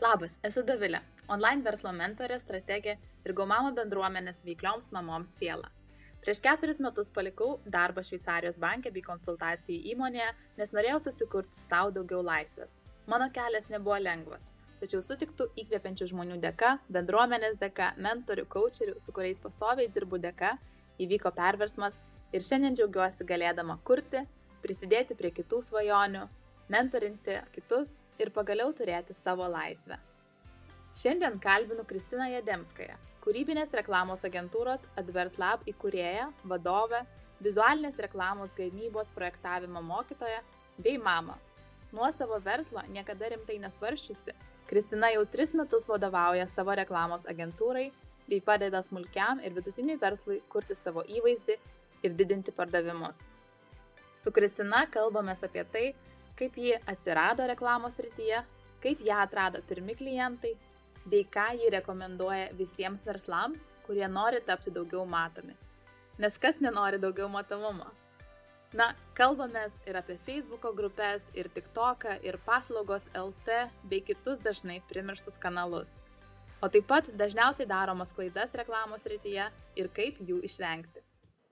Labas, esu Davilė, online verslo mentorė, strategė ir Gaumamo bendruomenės veiklioms mamoms siela. Prieš keturis metus palikau darbą Šveicarijos bankė bei konsultacijų įmonėje, nes norėjau susikurti savo daugiau laisvės. Mano kelias nebuvo lengvas, tačiau sutiktų įkvepiančių žmonių dėka, bendruomenės dėka, mentorių, coacherių, su kuriais pastoviai dirbu dėka, įvyko perversmas ir šiandien džiaugiuosi galėdama kurti, prisidėti prie kitų svajonių, mentorinti kitus ir pagaliau turėti savo laisvę. Šiandien kalbinu Kristiną Jademskąją, kūrybinės reklamos agentūros AdvertLab įkūrėją, vadovę, vizualinės reklamos gamybos projektavimo mokytoją bei mamą. Nuo savo verslo niekada rimtai nesvaršiusi, Kristina jau tris metus vadovauja savo reklamos agentūrai bei padeda smulkiam ir vidutiniui verslui kurti savo įvaizdį ir didinti pardavimus. Su Kristina kalbame apie tai, kaip ji atsirado reklamos rytyje, kaip ją atrado pirmi klientai, bei ką ji rekomenduoja visiems verslams, kurie nori tapti daugiau matomi. Nes kas nenori daugiau matomumo? Na, kalbame ir apie Facebook grupės, ir TikToką, ir paslaugos LT, bei kitus dažnai primirštus kanalus. O taip pat dažniausiai daromas klaidas reklamos rytyje ir kaip jų išvengti.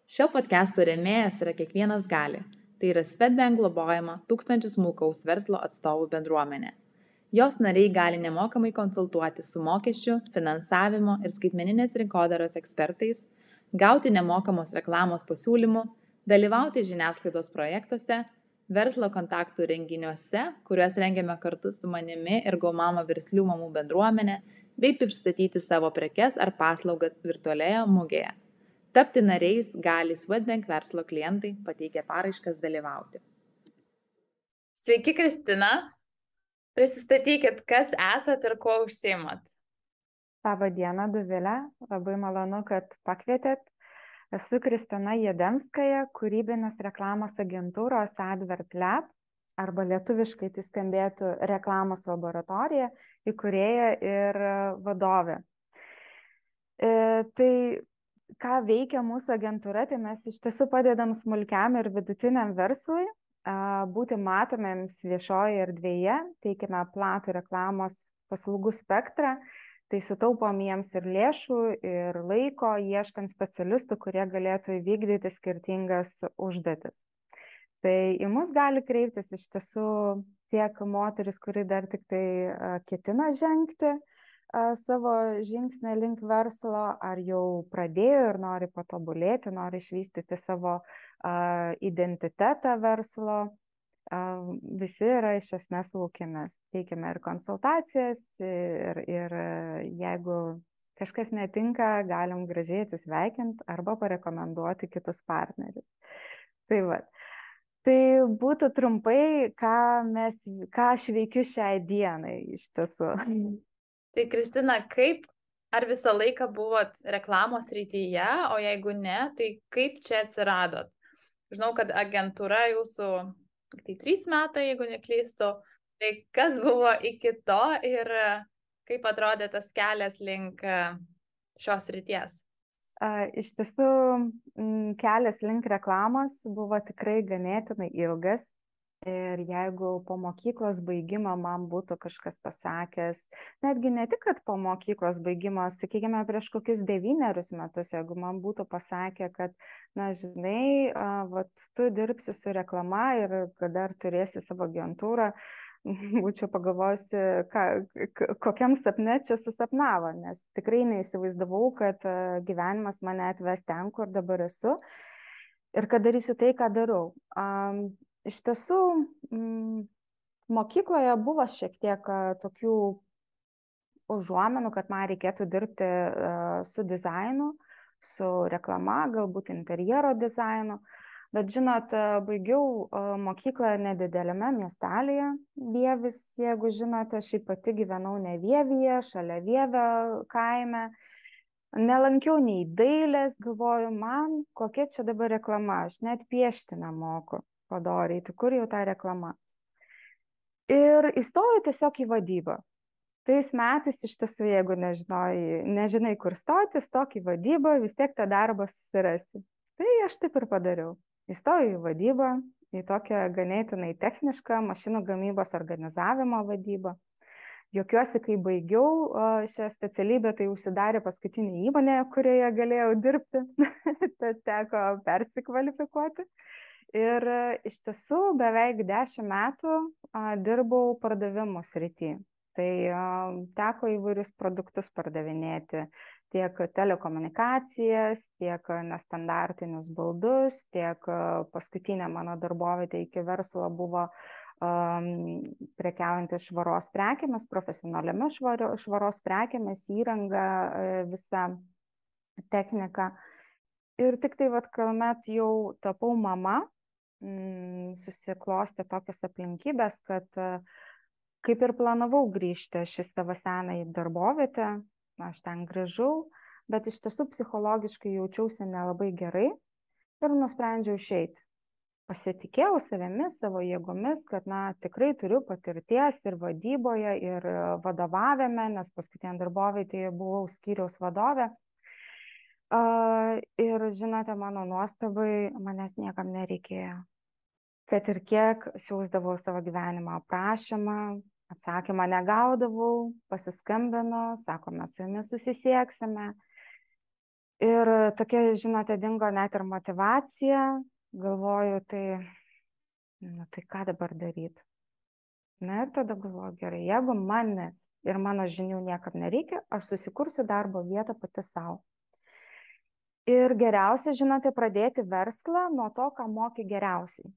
Šio podcast'o remėjas yra kiekvienas gali tai yra Svetbank globojama tūkstančių smulkaus verslo atstovų bendruomenė. Jos nariai gali nemokamai konsultuoti su mokesčių, finansavimo ir skaitmeninės rinkodaros ekspertais, gauti nemokamos reklamos pasiūlymų, dalyvauti žiniasklaidos projektuose, verslo kontaktų renginiuose, kuriuos rengiame kartu su manimi ir Gaumama verslių mamų bendruomenė, bei pristatyti savo prekes ar paslaugas virtualioje mugėje. Tapti nariais gali Swedbank verslo klientai pateikę paraiškas dalyvauti. Sveiki, Kristina. Prisistatykit, kas esat ir kuo užsiemat. Labą dieną, Duvilė. Labai malonu, kad pakvietėt. Esu Kristina Jedemskaja, kūrybinės reklamos agentūros Advert Lab, arba lietuviškai tai skambėtų reklamos laboratorija, įkūrėja ir vadovė. E, tai ką veikia mūsų agentūra, tai mes iš tiesų padedam smulkiam ir vidutiniam verslui būti matomiems viešoje erdvėje, teikime platų reklamos paslaugų spektrą, tai sutaupom jiems ir lėšų, ir laiko, ieškant specialistų, kurie galėtų įvykdyti skirtingas užduotis. Tai į mus gali kreiptis iš tiesų tiek moteris, kuri dar tik tai ketina žengti, savo žingsnį link verslo, ar jau pradėjo ir nori patobulėti, nori išvystyti savo identitetą verslo. Visi yra iš esmės laukiamės. Teikiame ir konsultacijas, ir, ir jeigu kažkas netinka, galim gražiai atsisveikinti arba parekomenduoti kitus partnerius. Tai va. Tai būtų trumpai, ką, mes, ką aš veikiu šiai dienai iš tiesų. Tai Kristina, kaip, ar visą laiką buvot reklamos rytyje, o jeigu ne, tai kaip čia atsiradot? Žinau, kad agentūra jūsų, tai trys metai, jeigu neklystu, tai kas buvo iki to ir kaip atrodė tas kelias link šios ryties? Iš tiesų, kelias link reklamos buvo tikrai ganėtinai ilgas ir jeigu po mokyklos baigimo man būtų kažkas pasakęs netgi ne tik kad po mokyklos baigimo sakykime prieš kokius devynerius metus jeigu man būtų pasakę kad na žinai vat tu dirbsi su reklama ir kad dar turėsi savo agentūrą būčiau pagalvojusi, ką, kokiam sapne čia susapnavo, nes tikrai neįsivaizdavau, kad gyvenimas mane atves ten, kur dabar esu ir kad darysiu tai, ką darau. Iš tiesų, mm, mokykloje buvo šiek tiek tokių užuomenų, kad man reikėtų dirbti su dizainu, su reklama, galbūt interjero dizainu. Bet žinot, baigiau mokyklą nedidelėme miestelėje, Vievis, jeigu žinote, aš pati gyvenau ne Vievyje, šalia Vievio kaime. Nelankiau nei dailės, galvoju, man kokia čia dabar reklama, aš net piešti nemoku padoriai, tai kur jau ta reklama. Ir įstojau tiesiog į vadybą. Tais metais iš tiesų, jeigu nežinai, nežinai, kur stoti, stok į vadybą, vis tiek tą darbą susirasti. Tai aš taip ir padariau. Įstojau į vadybą, į tokią ganėtinai technišką mašinų gamybos organizavimo vadybą. Jokiuosi, kai baigiau šią specialybę, tai užsidarė paskutinė įmonė, kurioje galėjau dirbti, tad teko persikvalifikuoti. Ir iš tiesų beveik dešimt metų dirbau pardavimų srity. Tai teko įvairius produktus pardavinėti, tiek telekomunikacijas, tiek nestandartinius baldus, tiek paskutinė mano darbovietė iki verslo buvo prekiaujantys švaros prekėmis, profesionaliomis švaros prekėmis, įranga, visa technika. Ir tik tai, vad, kuomet jau tapau mama, Mm, susiklostė tokios aplinkybės, kad e, kaip ir planavau grįžti aš į savo senąjį darbovietę, aš ten grįžau, bet iš tiesų psichologiškai jaučiausi nelabai gerai ir nusprendžiau išeiti. Pasitikėjau savimi, savo jėgomis, kad, na, tikrai turiu patirties ir vadyboje, ir vadovavime, nes paskutinė darbovietėje buvau skyriaus vadovė. Ir žinote, mano nuostabai, manęs niekam nereikėjo. Kad ir kiek siūsdavau savo gyvenimo aprašymą, atsakymą negaudavau, pasiskambino, sako, mes su jumis susisieksime. Ir tokia, žinote, dingo net ir motivacija, galvoju, tai, nu, tai ką dabar daryti. Na ir tada galvoju, gerai, jeigu manęs ir mano žinių niekam nereikia, aš susikursiu darbo vietą pati savo. Ir geriausia, žinote, pradėti verslą nuo to, ką moki geriausiai.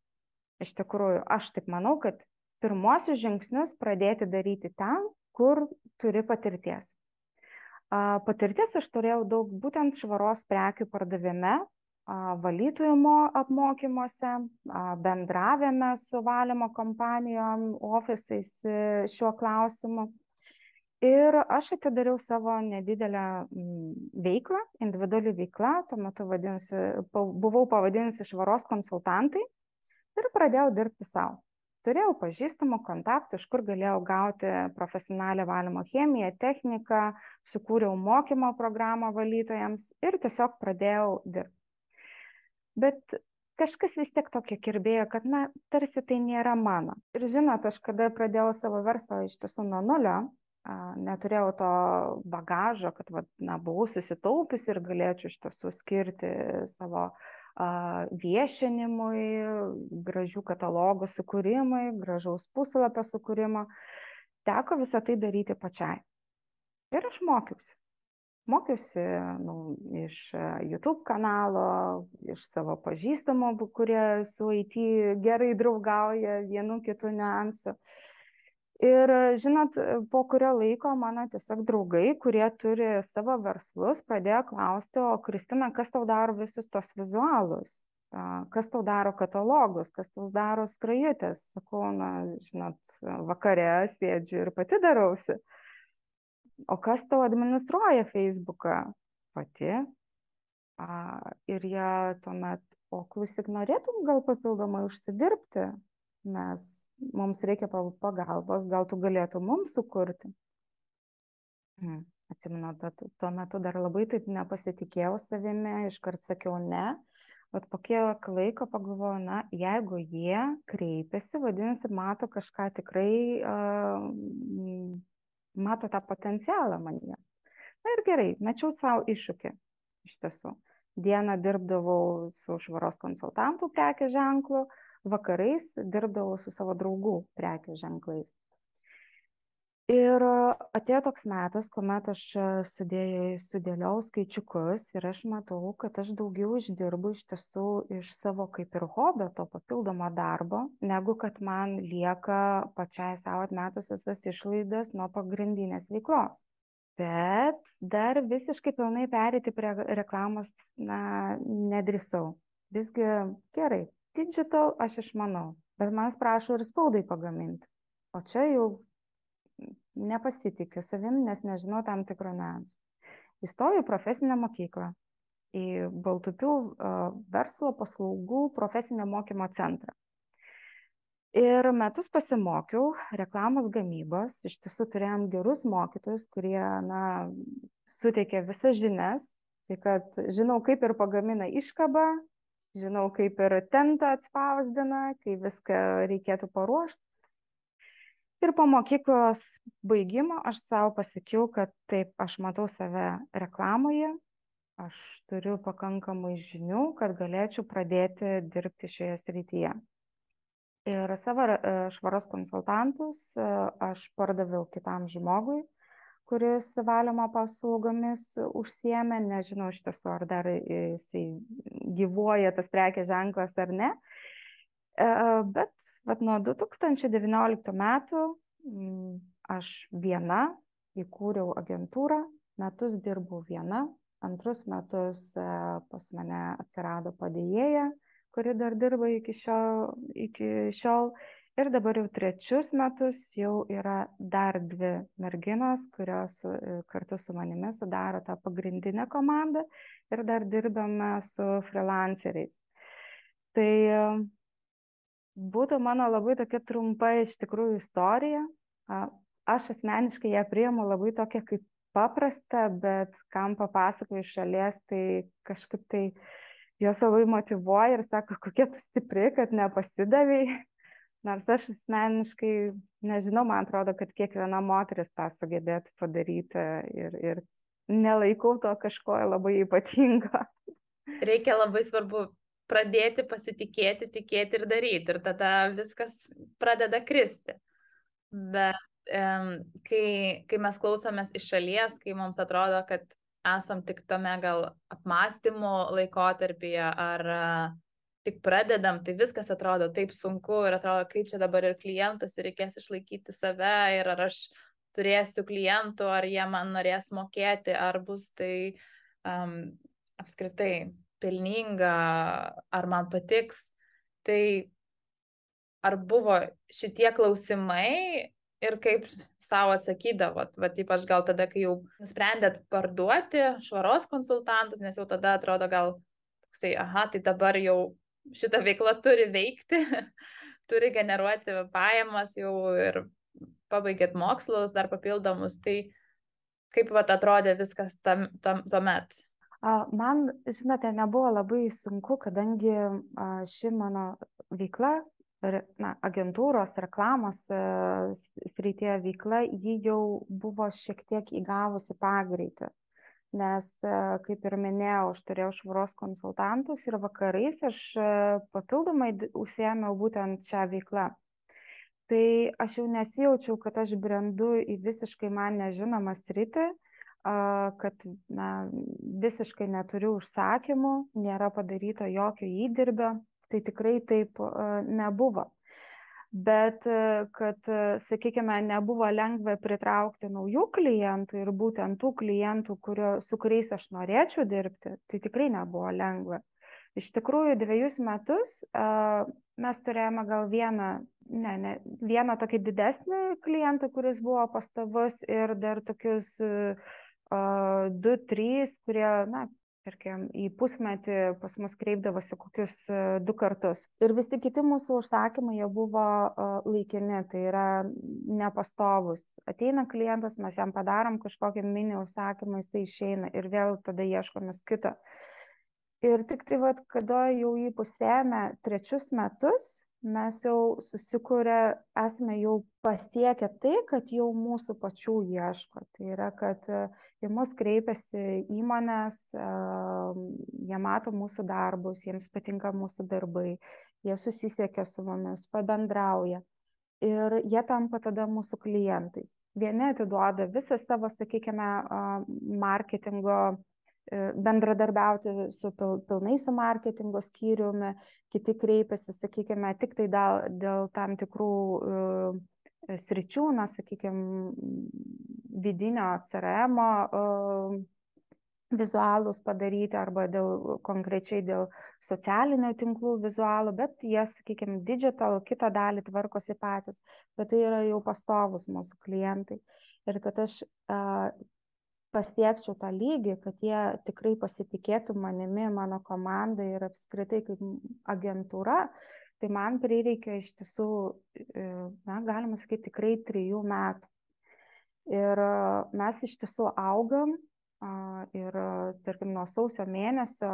Iš tikrųjų, aš taip manau, kad pirmosius žingsnius pradėti daryti ten, kur turi patirties. Patirties aš turėjau daug būtent švaros prekių pardavime, valytojimo apmokymuose, bendravėme su valymo kompanijom, ofisais e, šiuo klausimu ir aš atidariau savo nedidelę mm, veiklą individuali veikla tuo metu vadinosi buvau pavadinusi švaros konsultantai ir pradėjau dirbti sau turėjau pažįstamų kontaktų iš kur galėjau gauti profesionalią valymo chemiją techniką sukūriau mokymo programą valytojams ir tiesiog pradėjau dirbti bet kažkas vis tiek tokio kirbėjo, kad, na, tarsi tai nėra mano. Ir žinot, aš kada pradėjau savo verslą iš tiesų nuo nulio, neturėjau to bagažo, kad va, na, buvau susitaupius ir galėčiau iš tiesų skirti savo a, viešinimui, gražių katalogų sukūrimui, gražaus puslapio sukūrimo. Teko visą tai daryti pačiai. Ir aš mokiausi. Mokiausi nu, iš YouTube kanalo, iš savo pažįstamų, kurie su IT gerai draugauja vienu kitu niuansu. Uh, ir žinot po kurio laiko mano tiesiog draugai kurie turi savo verslus pradėjo klausti o kristina kas tau daro visus tuos vizualus? Kas tau daro katalogus? Kas tau daro skrajutes sakau na žinot vakare sėdžiu ir pati darausi. O kas tau administruoja feisbuką pati. A, ir jie tuomet o klausyk norėtum gal papildomai užsidirbti mes, mums reikia pagalbos, gal tu galėtum mums sukurti. Hmm. Atsimenu, tuo metu dar labai taip nepasitikėjau savimi, iškart sakiau ne, bet po kiek laiko pagalvojau, na, jeigu jie kreipiasi, vadinasi, mato kažką tikrai, uh, mato tą potencialą manyje. Na ir gerai, mečiau savo iššūkį iš tiesų. Dieną dirbdavau su švaros konsultantų prekės ženklu, uh, vakarais dirbdavau su savo draugų prekių ženklais. Ir atėjo toks metas, kuomet aš sudėjau, sudėliau skaičiukus ir aš matau, kad aš daugiau išdirbu iš tiesų iš savo kaip ir hobio, to papildomo darbo, negu kad man lieka pačiai savo atmetus visas išlaidas nuo pagrindinės veiklos. Bet dar visiškai pilnai perėti prie reklamos, na, nedrįsau. Visgi gerai, digital aš išmanau, bet manęs prašo ir spaudai pagaminti. O čia jau nepasitikiu savim, nes nežinau tam tikrų niuansų. Įstojau į profesinę mokyklą, į Baltupių verslo paslaugų profesinio mokymo centrą. Ir metus pasimokiau reklamos gamybos, iš tiesų turėjom gerus mokytojus, kurie, na, suteikė visas žinias, tai kad žinau, kaip ir pagamina iškabą, žinau, kaip ir tentą atspausdina, kai viską reikėtų paruošti. Ir po mokyklos baigimo aš savo pasakiau, kad taip, aš matau save reklamoje, aš turiu pakankamai žinių, kad galėčiau pradėti dirbti šioje srityje. Ir savo e, švaros konsultantus e, aš pardaviau kitam žmogui, kuris valymo paslaugomis užsiemė, nežinau iš tiesų, ar dar jisai gyvuoja tas prekės ženklas ar ne. E, bet vat, nuo 2019 metų mm, aš viena įkūriau agentūrą, metus dirbau viena, antrus metus e, pas mane atsirado padėjėja, kuri dar dirba iki šiol, iki šiol ir dabar jau trečius metus jau yra dar dvi merginos, kurios e, kartu su manimi sudaro tą pagrindinę komandą ir dar dirbame su freelanceriais. Tai e, būtų mano labai tokia trumpa iš tikrųjų istorija. Aš asmeniškai ją priimu labai tokia kaip paprasta, bet kam papasakoju iš šalies, tai kažkaip tai jos labai motivuoja ir sako, kokia tu stipri, kad nepasidavėjai nors aš asmeniškai nežinau, man atrodo, kad kiekviena moteris tą sugebėtų padaryti ir, ir nelaikau to kažko labai ypatingo. Reikia labai svarbu pradėti pasitikėti, tikėti ir daryti ir tada viskas pradeda kristi. Bet kai, kai mes klausomės iš šalies, kai mums atrodo, kad esam tik tame gal apmąstymų laikotarpyje ar tik pradedam, tai viskas atrodo taip sunku ir atrodo, kaip čia dabar ir klientus ir reikės išlaikyti save ir ar aš turėsiu klientų, ar jie man norės mokėti, ar bus tai um, apskritai pelninga, ar man patiks. Tai ar buvo šitie klausimai ir kaip savo atsakydavot, va ypač gal tada, kai jau nusprendėt parduoti švaros konsultantus, nes jau tada atrodo gal toksai, aha, tai dabar jau šita veikla turi veikti, turi generuoti pajamas jau ir pabaigėt mokslus dar papildomus, tai kaip vat atrodė viskas tam, tam, tuomet? Man, žinote, nebuvo labai sunku, kadangi ši mano veikla, na, agentūros, reklamos e, srityje veikla, ji jau buvo šiek tiek įgavusi pagreitį nes e, kaip ir minėjau, aš turėjau švaros konsultantus ir vakarais aš e, papildomai užsiemiau būtent šią veiklą. Tai aš jau nesijaučiau, kad aš brendu į visiškai man nežinomą sritį, kad na, visiškai neturiu užsakymų, nėra padaryto jokio įdirbio. Tai tikrai taip e, nebuvo bet e, kad, e, sakykime, nebuvo lengva pritraukti naujų klientų ir būtent tų klientų, kurio, su kuriais aš norėčiau dirbti, tai tikrai nebuvo lengva. Iš tikrųjų, dviejus metus uh, mes turėjome gal vieną, ne, ne, vieną tokį didesnį klientą, kuris buvo pastovus ir dar tokius uh, du, trys, kurie, na, tarkim, į pusmetį pas mus kreipdavosi kokius e, du kartus. Ir visi kiti mūsų užsakymai jie buvo e, laikini, tai yra nepastovus. Ateina klientas, mes jam padarom kažkokį mini užsakymą, jis tai išeina ir vėl tada ieškomės kito. Ir tik tai, vad, kada jau jį pusėmė trečius metus, mes jau susikūrę, esame jau pasiekę tai, kad jau mūsų pačių ieško. Tai yra, kad e, į mus kreipiasi įmonės, e, jie mato mūsų darbus, jiems patinka mūsų darbai, jie susisiekia su mumis, pabendrauja. Ir jie tampa tada mūsų klientais. Vieni atiduoda visą savo, sakykime, marketingo bendradarbiauti su pil, pilnai su marketingo skyriumi, kiti kreipiasi, sakykime, tik tai dėl, dėl tam tikrų uh, sričių, na, sakykime, vidinio CRM uh, vizualus padaryti arba dėl, konkrečiai dėl socialinių tinklų vizualų, bet jie, sakykime, digital kitą dalį tvarkosi patys, bet tai yra jau pastovus mūsų klientai. Ir kad aš uh, pasiekčiau tą lygį, kad jie tikrai pasitikėtų manimi, mano komanda ir apskritai kaip agentūra, tai man prireikė iš tiesų, e, na, galima sakyti, tikrai trijų metų. Ir e, mes iš tiesų augam ir, tarkim, nuo sausio mėnesio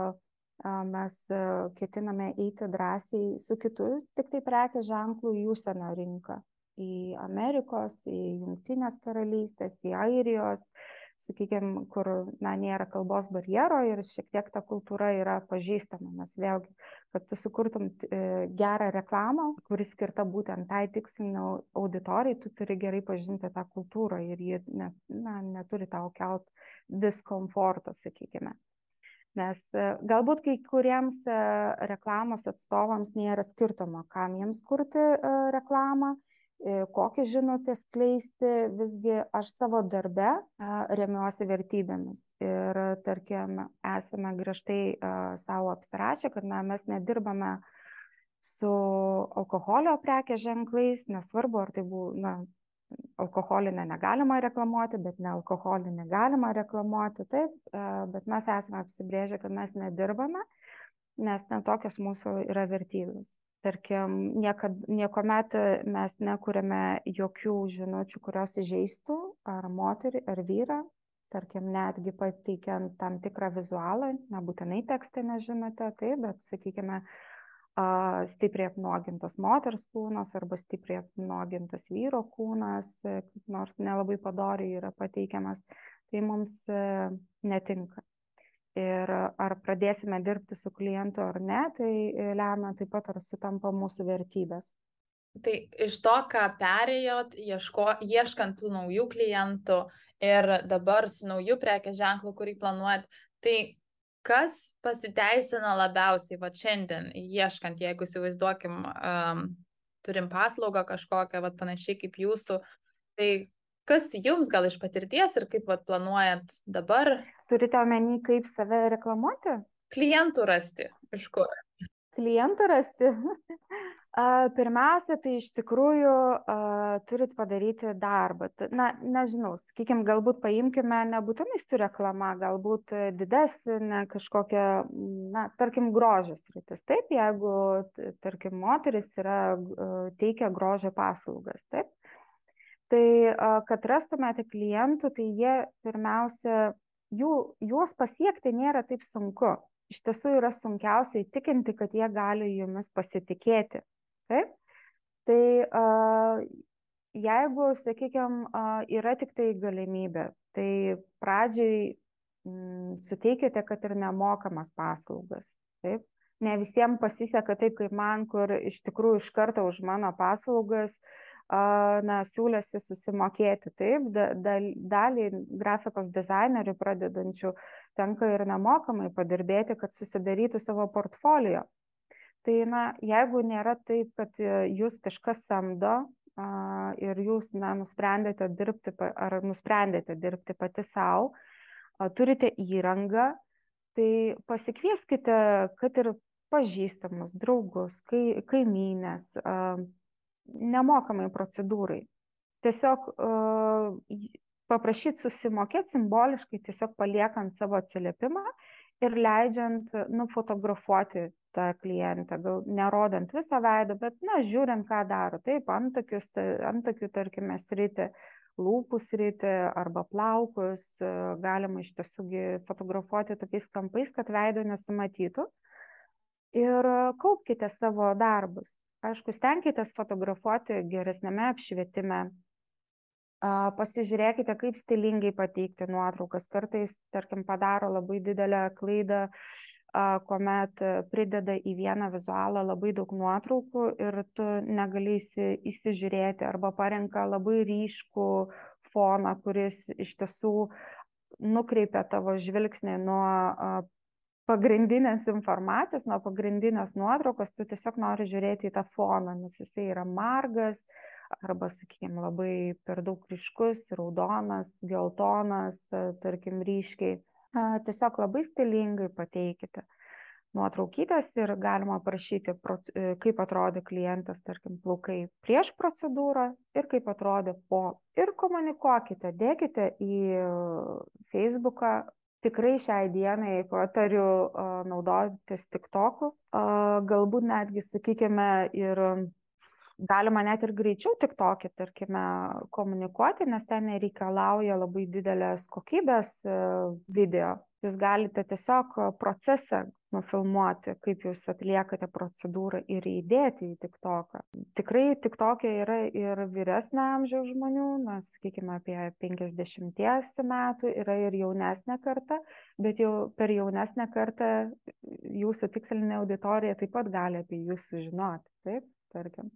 mes e, ketiname eiti drąsiai su kitu, tik tai prekės ženklų į užsienio rinką. į Amerikos, į Junktinės karalystės, į Airijos, sakykime, kur na, nėra kalbos barjero ir šiek tiek ta kultūra yra pažįstama, nes vėlgi, kad tu sukurtum e, gerą reklamą, kuri skirta būtent tai tikslinių auditorijai, tu turi gerai pažinti tą kultūrą ir ji ne, na, neturi tau kelt diskomforto, sakykime. Nes e, galbūt kai kuriems e, reklamos atstovams nėra skirtumo, kam jiems kurti reklamą, kokią žinutę skleisti, visgi aš savo darbe remiuosi vertybėmis. Ir tarkim, esame griežtai savo apsirašę, kad na, mes nedirbame su alkoholio prekės ženklais, nesvarbu, ar tai buvo, na, alkoholinę negalima reklamuoti, bet ne alkoholinę galima reklamuoti, taip, bet mes esame apsibrėžę, kad mes nedirbame, nes netokios mūsų yra vertybės tarkim niekad niekuomet mes nekuriame jokių žinučių kurios įžeistų ar moterį ar vyrą tarkim netgi pateikiant tam tikrą vizualą nebūtinai tekstinę žinutę taip bet sakykime stipriai apnuogintas moters kūnas arba stipriai apnuogintas vyro kūnas kaip nors nelabai padoriai yra pateikiamas tai mums e, netinka ir ar pradėsime dirbti su klientu ar ne, tai lemia taip pat ar sutampa mūsų vertybės. Tai iš to, ką perėjot, ieško, ieškant tų naujų klientų ir dabar su nauju prekės ženklu, kurį planuojat, tai kas pasiteisina labiausiai, va šiandien, ieškant, jeigu įsivaizduokim, um, turim paslaugą kažkokią, va panašiai kaip jūsų, tai kas jums gal iš patirties ir kaip vat, planuojat dabar? Turite omeny, kaip save reklamuoti? Klientų rasti. Iš kur? Klientų rasti. Pirmiausia, tai iš tikrųjų turit padaryti darbą. Na, nežinau, sakykime, galbūt paimkime nebūtinai su reklama, galbūt didesnė kažkokia, na, tarkim, grožės rytis. Taip, jeigu, tarkim, moteris yra, teikia grožio paslaugas, taip tai kad rastumėte klientų, tai jie pirmiausia, jų, juos pasiekti nėra taip sunku. Iš tiesų yra sunkiausia įtikinti, kad jie gali jumis pasitikėti. Taip? Tai jeigu, sakykime, yra tik tai galimybė, tai pradžiai suteikite, kad ir nemokamas paslaugas. Taip? Ne visiems pasiseka taip, kaip man, kur iš tikrųjų iš karto už mano paslaugas uh, na, siūlėsi susimokėti. Taip, dalį grafikos dizainerių pradedančių tenka ir nemokamai padirbėti, kad susidarytų savo portfolio. Tai, na, jeigu nėra taip, kad e, jūs kažkas samdo ir jūs, na, nusprendėte dirbti, ar nusprendėte dirbti pati savo, turite įrangą, tai pasikvieskite, kad ir pažįstamus, draugus, kai, kaimynės, nemokamai procedūrai. Tiesiog uh, paprašyti susimokėti simboliškai, tiesiog paliekant savo atsiliepimą ir leidžiant nufotografuoti tą klientą, gal nerodant visą veidą, bet, na, žiūrint, ką daro. Taip, antakius, antakių, tarkime, sritį, lūpų sritį arba plaukus, galima iš tiesų fotografuoti tokiais kampais, kad veido nesimatytų. Ir kaupkite savo darbus aišku, stenkitės fotografuoti geresnėme apšvietime. Pasižiūrėkite, kaip stilingai pateikti nuotraukas. Kartais, tarkim, padaro labai didelę klaidą, kuomet prideda į vieną vizualą labai daug nuotraukų ir tu negali įsižiūrėti arba parenka labai ryškų foną, kuris iš tiesų nukreipia tavo žvilgsnį nuo pagrindinės informacijos, nuo pagrindinės nuotraukos, tu tiesiog nori žiūrėti į tą foną, nes jisai yra margas arba, sakykime, labai per daug ryškus, raudonas, geltonas, tarkim, ryškiai. Tiesiog labai stilingai pateikite nuotraukytės ir galima parašyti, e, kaip atrodė klientas, tarkim, plaukai prieš procedūrą ir kaip atrodė po. Ir komunikuokite, dėkite į Facebooką tikrai šiai dienai patariu naudotis TikToku, galbūt netgi, sakykime, ir galima net ir greičiau TikTok'e, tarkime, komunikuoti, nes ten nereikalauja labai didelės kokybės video. Jūs galite tiesiog procesą nufilmuoti, kaip jūs atliekate procedūrą ir įdėti į TikToką. Tikrai TikTok'e yra ir vyresnio amžiaus žmonių, na, sakykime, apie 50 metų, yra ir jaunesnė karta, bet jau per jaunesnę kartą jūsų tikslinė auditorija taip pat gali apie jūs sužinoti, taip, tarkim.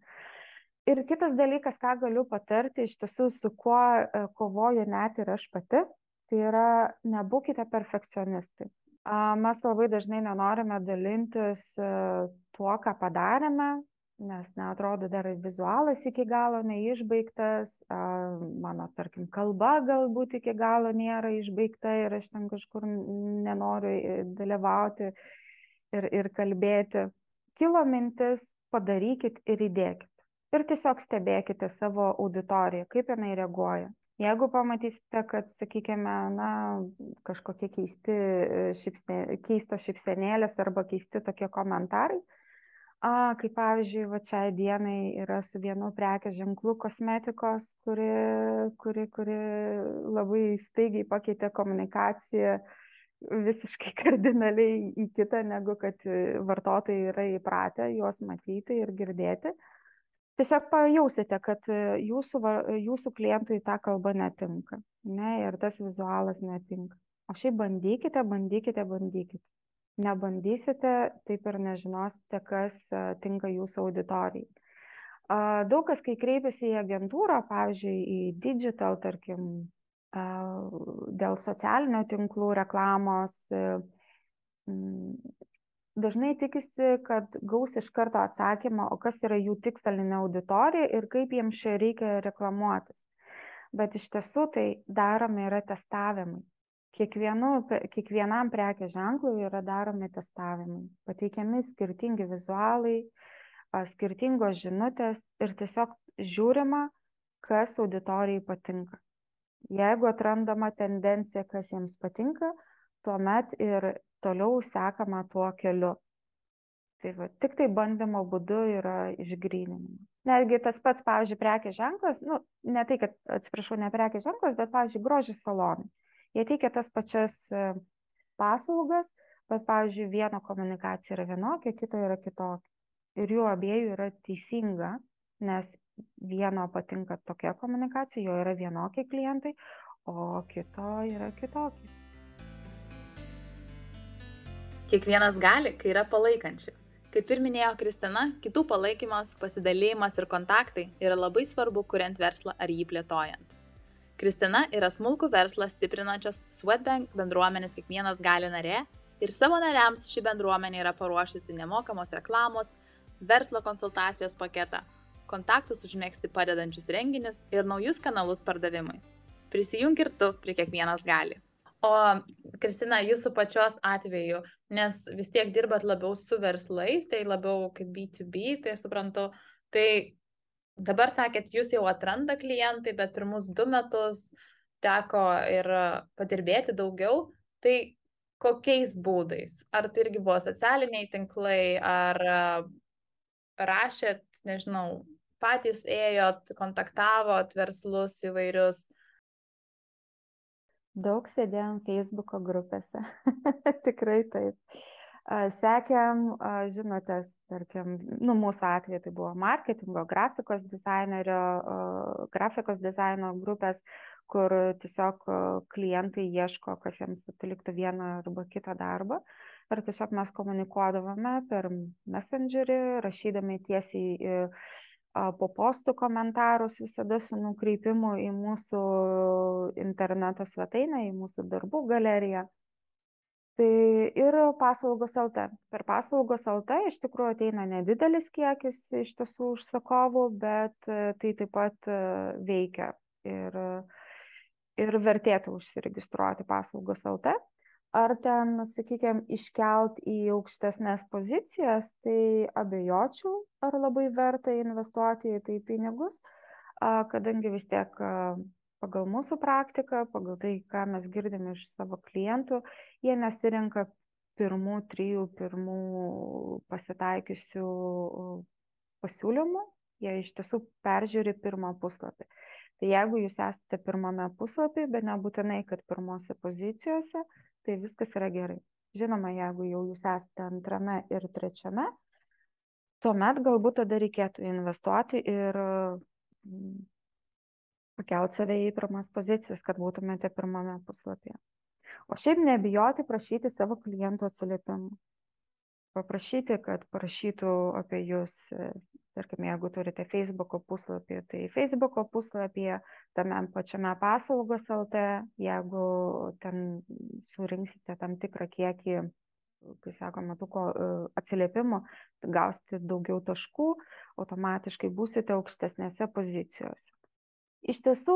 Ir kitas dalykas, ką galiu patarti, iš tiesų, su kuo e, kovoju net ir aš pati, tai yra nebūkite perfekcionistai. Mes labai dažnai nenorime dalintis e, tuo, ką padarėme, nes neatrodo dar vizualas iki galo neišbaigtas, mano, tarkim, kalba galbūt iki galo nėra išbaigta ir aš ten kažkur nenoriu e, dalyvauti ir, ir kalbėti. Kilo mintis, padarykit ir įdėkit. Ir tiesiog stebėkite savo auditoriją, kaip jinai reaguoja. Jeigu pamatysite, kad, sakykime, na, kažkokie keisti, e, šipsne, keistos šipsenėlės arba keisti tokie komentarai, a, kaip pavyzdžiui, va šiai dienai yra su vienu prekės ženklu kosmetikos, kuri, kuri, kuri labai staigiai pakeitė komunikaciją visiškai kardinaliai į kitą, negu kad vartotojai yra įpratę juos matyti ir girdėti tiesiog pajausite, kad e, jūsų, jūsų klientui ta kalba netinka ne, ir tas vizualas netinka. O šiaip bandykite, bandykite, bandykite. Nebandysite, taip ir nežinosite, kas e, tinka jūsų auditorijai. Daug kas, kai kreipiasi į agentūrą, pavyzdžiui, į digital, tarkim, dėl socialinio tinklų reklamos, e, dažnai tikisi, kad gaus iš karto atsakymą, o kas yra jų tikslinė auditorija ir kaip jiems čia reikia reklamuotis. Bet iš tiesų tai daromi yra testavimai. Kiekvienu, kiekvienam prekės ženklui yra daromi testavimai. Pateikiami skirtingi vizualai, skirtingos žinutės ir tiesiog žiūrima, kas auditorijai patinka. Jeigu atrandama tendencija, kas jiems patinka, tuomet ir toliau sekama tuo keliu. Tai va, tik tai bandymo būdu yra išgryninimas. Netgi tas pats, pavyzdžiui, prekės ženklas, nu, ne tai, kad, atsiprašau, ne prekės ženklas, bet, pavyzdžiui, grožio salonai. Jie teikia tas pačias e, paslaugas, bet, pavyzdžiui, vieno komunikacija yra vienokia, kito yra kitokia. Ir jų abiejų yra teisinga, nes vieno patinka tokia komunikacija, jo yra vienokie klientai, o kito yra kitokie. Kiekvienas gali, kai yra palaikančių. Kaip ir minėjo Kristina, kitų palaikymas, pasidalėjimas ir kontaktai yra labai svarbu, kuriant verslą ar jį plėtojant. Kristina yra smulkų verslą stiprinančios Sweatbank bendruomenės kiekvienas gali narė ir savo nariams ši bendruomenė yra paruošusi nemokamos reklamos, verslo konsultacijos paketą, kontaktus užmėgsti padedančius renginius ir naujus kanalus pardavimui. Prisijunk ir tu prie kiekvienas gali. O Kristina, jūsų pačios atveju, nes vis tiek dirbat labiau su verslais, tai labiau kaip B2B, tai suprantu, tai dabar sakėt, jūs jau atranda klientai, bet pirmus du metus teko ir padirbėti daugiau, tai kokiais būdais? Ar tai irgi buvo socialiniai tinklai, ar rašėt, nežinau, patys ėjot, kontaktavot verslus įvairius? Daug sėdėjom Facebook'o grupėse. Tikrai taip. Sekėm žinutės, tarkim, nu, mūsų atveju tai buvo marketingo, grafikos dizainerio, grafikos dizaino grupės, kur tiesiog klientai ieško, kas jiems atliktų vieną arba kitą darbą. Ir tiesiog mes komunikuodavome per messengerį, rašydami tiesiai į po postų komentarus visada su nukreipimu į mūsų interneto svetainę, į mūsų darbų galeriją. Tai ir paslaugos LT. Per paslaugos LT iš tikrųjų ateina nedidelis kiekis iš tiesų užsakovų, bet e, tai taip pat e, veikia ir, ir vertėtų užsiregistruoti paslaugos LT ar ten, sakykime, iškelt į aukštesnės pozicijas, tai abejočiau, ar labai verta investuoti į tai pinigus, kadangi vis tiek pagal mūsų praktiką, pagal tai, ką mes girdim iš savo klientų, jie nesirenka pirmų trijų, pirmų pasitaikiusių pasiūlymų, jie iš tiesų peržiūri pirmą puslapį. Tai jeigu jūs esate pirmame puslapį, bet nebūtinai, kad pirmose pozicijose, tai viskas yra gerai. Žinoma, jeigu jau jūs esate antrame ir trečiame, tuomet galbūt tada reikėtų investuoti ir mm, pakelti save į pirmas pozicijas, kad būtumėte pirmame puslapyje. O šiaip nebijoti prašyti savo klientų atsiliepimų paprašyti, kad parašytų apie jūs, tarkim, jeigu turite Facebook'o puslapį, tai Facebook'o puslapyje, tame pačiame paslaugos LT, jeigu ten surinksite tam tikrą kiekį, kai sakoma, tų atsiliepimų, gausite daugiau taškų, automatiškai būsite aukštesnėse pozicijose. Iš tiesų,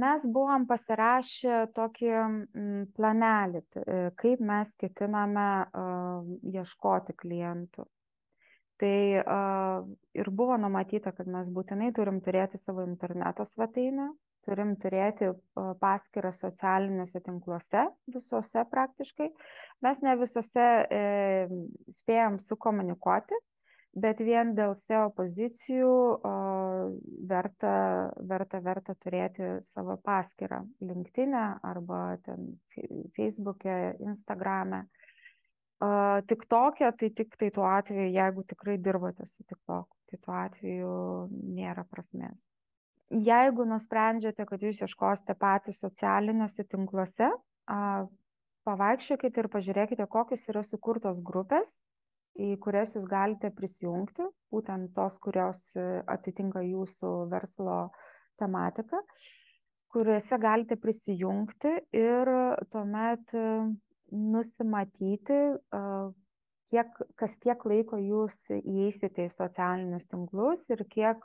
mes buvom pasirašę tokį planelį, e, kaip mes ketiname ieškoti klientų. Tai ir buvo numatyta, kad mes būtinai turim turėti savo interneto svetainę, turim turėti paskirą socialiniuose tinkluose, visuose praktiškai. Mes ne visuose e, spėjom sukomunikuoti, bet vien dėl SEO pozicijų verta, verta, verta turėti savo paskirą LinkedIn'e arba ten Facebook'e, Instagram'e. Tik tokia, tai tik tai tuo atveju, jeigu tikrai dirbate su TikTok, tai tuo atveju nėra prasmės. Jeigu nusprendžiate, kad jūs ieškosite patys socialiniuose tinkluose, pavaikščiokite ir pažiūrėkite, kokios yra sukurtos grupės į kurias jūs galite prisijungti, būtent tos, kurios e, atitinka jūsų verslo tematiką, kuriuose galite prisijungti ir tuomet e, nusimatyti, e, kiek, kas kiek laiko jūs įeisite į socialinius tinklus ir kiek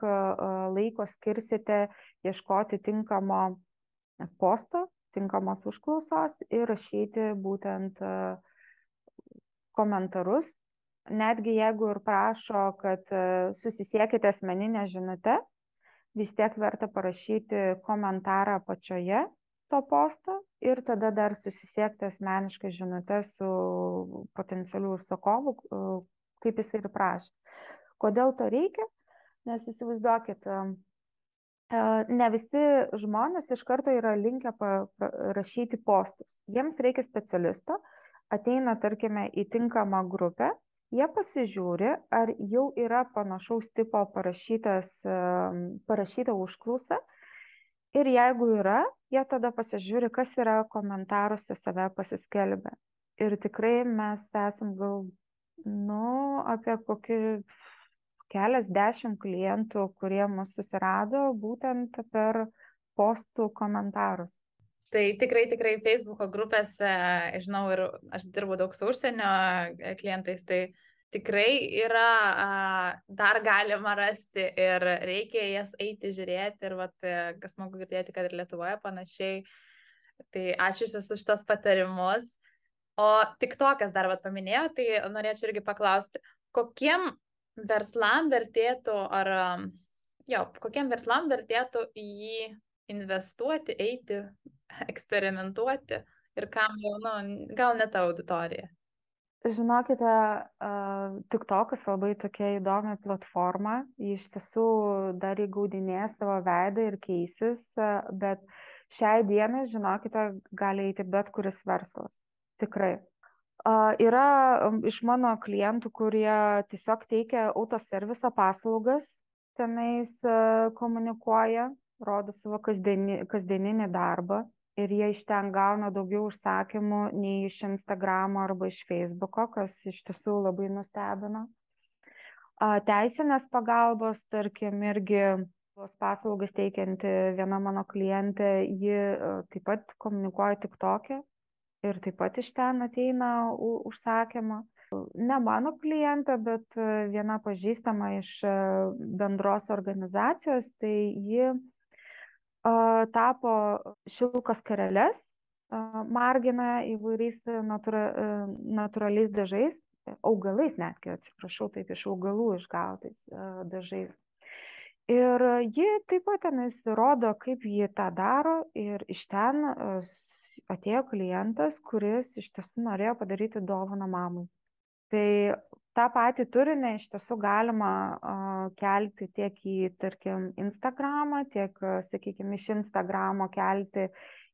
laiko skirsite ieškoti tinkamo posto, tinkamos užklausos ir rašyti būtent komentarus netgi jeigu ir prašo, kad e, susisiekite asmeninę žinutę, vis tiek verta parašyti komentarą pačioje to posto ir tada dar susisiekti asmeniškai žinutę su potencialiu užsakovu, e, kaip jis ir prašė. Kodėl to reikia? Nes įsivaizduokit, e, ne visi žmonės iš karto yra linkę rašyti postus. Jiems reikia specialisto, ateina, tarkime, į tinkamą grupę jie pasižiūri, ar jau yra panašaus tipo parašytas, parašyta užklausa. Ir jeigu yra, jie tada pasižiūri, kas yra komentaruose save pasiskelbę. Ir tikrai mes esam gal, nu, apie kokį kelias dešimt klientų, kurie mus susirado būtent per postų komentarus. Tai tikrai, tikrai Facebook'o grupėse, žinau, ir aš dirbu daug su užsienio e, klientais, tai tikrai yra, dar galima rasti ir reikia jas eiti žiūrėti ir, vat, e, kas smagu girdėti, kad ir Lietuvoje panašiai. Tai ačiū iš visus šitos patarimus. O tik to, kas dar vat, paminėjo, tai norėčiau irgi paklausti, kokiem verslam vertėtų, ar, jo, kokiem verslam vertėtų į jį investuoti, eiti, eksperimentuoti ir kam jau, nu, gal ne ta auditorija? Žinokite, TikTokas labai tokia įdomi platforma, iš tiesų dar įgaudinės savo veidą ir keisis, bet šiai dienai, žinokite, gali eiti bet kuris verslas. Tikrai. Yra iš mano klientų, kurie tiesiog teikia autoserviso paslaugas, tenais komunikuoja, rodo savo kasdienį, kasdieninį darbą ir jie iš ten gauna daugiau užsakymų nei iš Instagramo arba iš Facebooko, kas iš tiesų labai nustebino. Teisinės pagalbos, tarkim, irgi tos paslaugas teikianti viena mano klientė, ji taip pat komunikuoja tik tokia ir taip pat iš ten ateina užsakymą. Ne mano klientė, bet viena pažįstama iš bendros organizacijos, tai ji tapo šilko skareles, margina įvairiais natūra, natūraliais dažais, augalais netgi, atsiprašau, taip iš augalų išgautais dažais. Ir ji taip pat tenais rodo, kaip ji tą daro ir iš ten atėjo klientas, kuris iš tiesų norėjo padaryti dovaną mamai. Tai tą patį turinį iš tiesų galima kelti tiek į, tarkim, Instagramą, tiek, sakykime, iš Instagramo kelti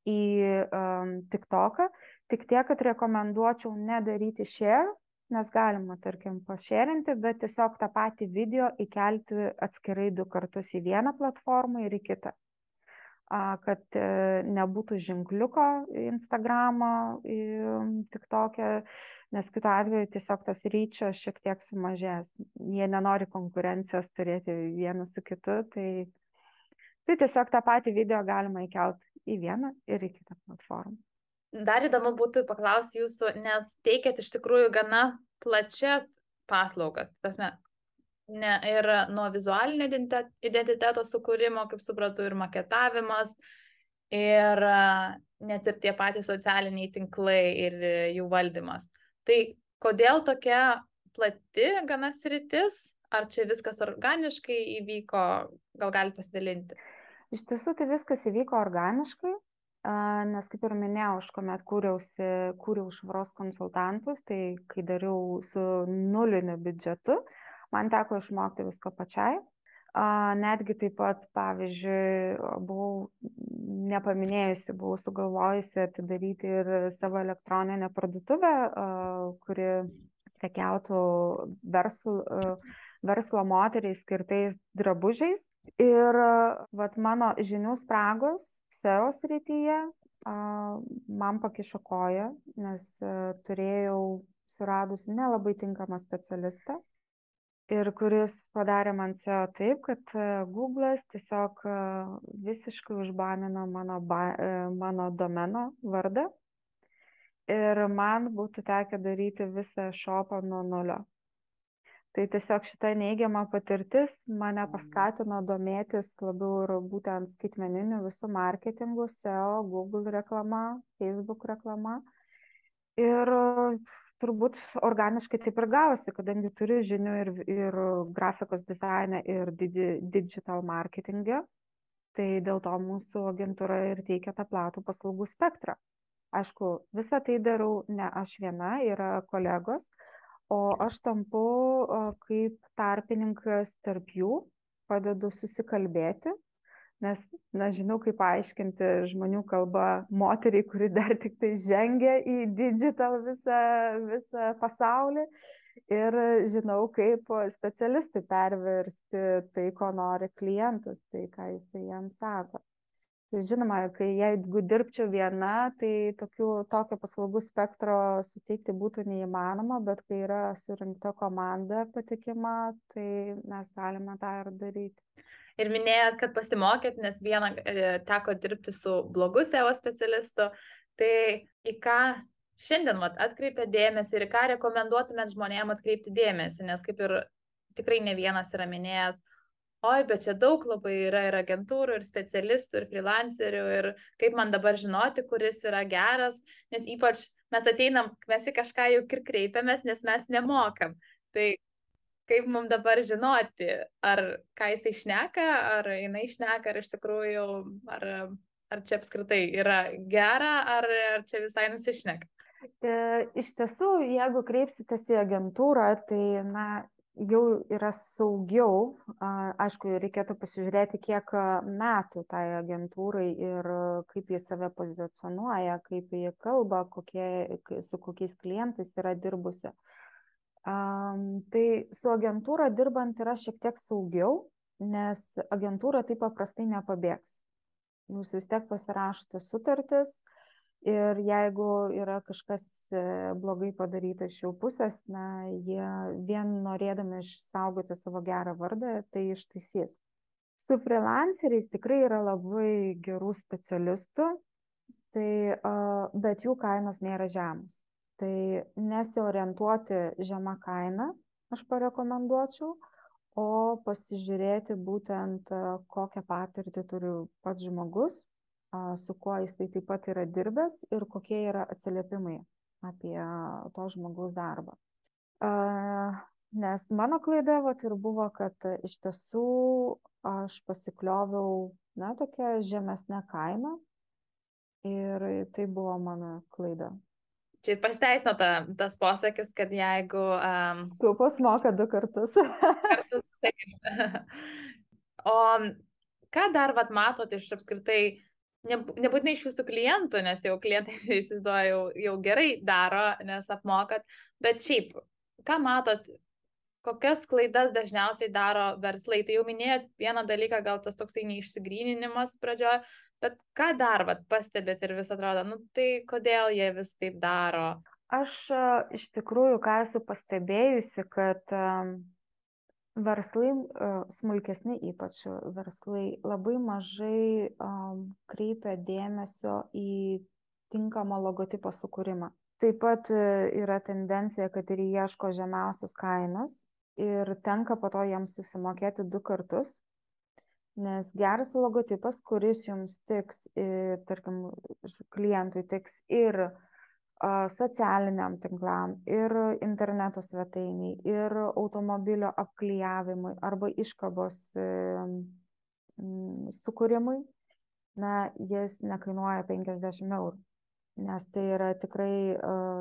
į um, TikToką. tik tiek, kad rekomenduočiau nedaryti share, nes galima, tarkim, pašėrinti, bet tiesiog tą patį video įkelti atskirai du kartus į vieną platformą ir į kitą kad e, nebūtų ženkliuko Instagramo, tik tokia, nes kito atveju tiesiog tas ryčio šiek tiek sumažės. Jie nenori konkurencijos turėti vienas su kitu, tai, tai tiesiog tą patį video galima įkelti į vieną ir į kitą platformą. Dar įdomu būtų paklausti jūsų, nes teikėt iš tikrųjų gana plačias paslaugas. Tasme, ne, ir nuo vizualinio identiteto sukūrimo, kaip supratau, ir maketavimas, ir net ir tie patys socialiniai tinklai ir jų valdymas. Tai kodėl tokia plati gana sritis, ar čia viskas organiškai įvyko, gal gali pasidalinti? Iš tiesų, tai viskas įvyko organiškai, nes kaip ir minėjau, aš kuomet kūriausi, kūriau švaros konsultantus, tai kai dariau su nuliniu biudžetu, uh, man teko išmokti visko pačiai. Netgi taip pat, pavyzdžiui, buvau nepaminėjusi, buvau sugalvojusi atidaryti ir savo elektroninę parduotuvę, kuri prekiautų verslo, verslo moteriai skirtais drabužiais. Ir vat, mano žinių spragos SEO srityje man pakišo koją, nes turėjau suradus nelabai tinkamą specialistą ir kuris padarė man SEO taip, kad e, Google'as tiesiog e, visiškai užbanino mano, ba, e, mano domeno vardą ir man būtų tekę daryti visą šopą nuo nulio. Tai tiesiog šita neigiama patirtis mane paskatino domėtis labiau ir būtent skaitmeniniu visų marketingu, SEO, Google reklama, Facebook reklama. Ir turbūt organiškai taip ir gavosi, kadangi turiu žinių ir, ir grafikos dizaine, ir didi, digital marketingė, tai dėl to mūsų agentūra ir teikia tą platų paslaugų spektrą. Aišku, visą tai darau ne aš viena, yra kolegos, o aš tampu kaip tarpininkas tarp jų, padedu susikalbėti nes na žinau kaip paaiškinti žmonių kalba moteriai kuri dar tiktai žengia į digital visą visą pasaulį. Ir žinau kaip specialistui perversti tai ko nori klientas tai ką jisai jam sako. Tai žinoma kai jeigu dirbčiau viena tai tokių tokio paslaugų spektro suteikti būtų neįmanoma bet kai yra surinkta komanda patikima tai mes galime tą ir daryti ir minėjot, kad pasimokėt, nes vieną e, teko dirbti su blogu SEO specialistu, tai į ką šiandien mat, atkreipia dėmesį ir ką rekomenduotumėt žmonėm atkreipti dėmesį, nes kaip ir tikrai ne vienas yra minėjęs, oi, bet čia daug labai yra ir agentūrų, ir specialistų, ir freelancerių, ir kaip man dabar žinoti, kuris yra geras, nes ypač mes ateinam, mes į kažką juk ir kreipiamės, nes mes nemokam. Tai kaip mums dabar žinoti, ar ką jisai šneka, ar jinai šneka, ar iš tikrųjų, ar, ar čia apskritai yra gera, ar, ar čia visai nusišneka. E, iš tiesų, jeigu kreipsitės į agentūrą, tai na, jau yra saugiau. Aišku, reikėtų pasižiūrėti, kiek metų tai agentūrai ir kaip jie save pozicionuoja, kaip jie kalba, kokie, su kokiais klientais yra dirbusi. Um, tai su agentūra dirbant yra šiek tiek saugiau, nes agentūra taip paprastai nepabėgs. Jūs vis tiek pasirašote sutartis ir jeigu yra kažkas e, blogai padaryta iš jų pusės, na, jie vien norėdami išsaugoti savo gerą vardą, tai ištaisys. Su freelanceriais tikrai yra labai gerų specialistų, tai, uh, bet jų kainos nėra žemos tai nesiorientuoti žema kaina aš parekomenduočiau o pasižiūrėti būtent kokią patirtį turi pats žmogus su kuo jisai taip pat yra dirbęs ir kokie yra atsiliepimai apie to žmogaus darbą. Nes mano klaida vat, ir buvo, kad iš tiesų aš pasiklioviau, na, tokia žemesnė kaina ir tai buvo mano klaida čia pasiteisino ta, tas posakis, kad jeigu... Um, Skupus moka du kartus. kartus taip. o ką dar vat, matote iš apskritai nebūtinai iš jūsų klientų, nes jau klientai, įsivaizduoju, jau, jau gerai daro, nes apmokat, bet šiaip, ką matot, kokias klaidas dažniausiai daro verslai. Tai jau minėjot vieną dalyką, gal tas toksai neišsigryninimas pradžioje, bet ką dar vat, pastebėt ir vis atrodo, nu tai kodėl jie vis taip daro? Aš iš tikrųjų, ką esu pastebėjusi, kad verslai, smulkesni ypač verslai, labai mažai kreipia dėmesio į tinkamą logotipo sukūrimą. Taip pat e, yra tendencija, kad ir ieško žemiausios kainos ir tenka po to jiems susimokėti du kartus, nes geras logotipas, kuris jums tiks, tarkim, klientui tiks ir socialiniam tinklam, ir interneto svetainiai, ir automobilio apklyjavimui arba iškabos sukūrimui, na, jis nekainuoja 50 eurų, nes tai yra tikrai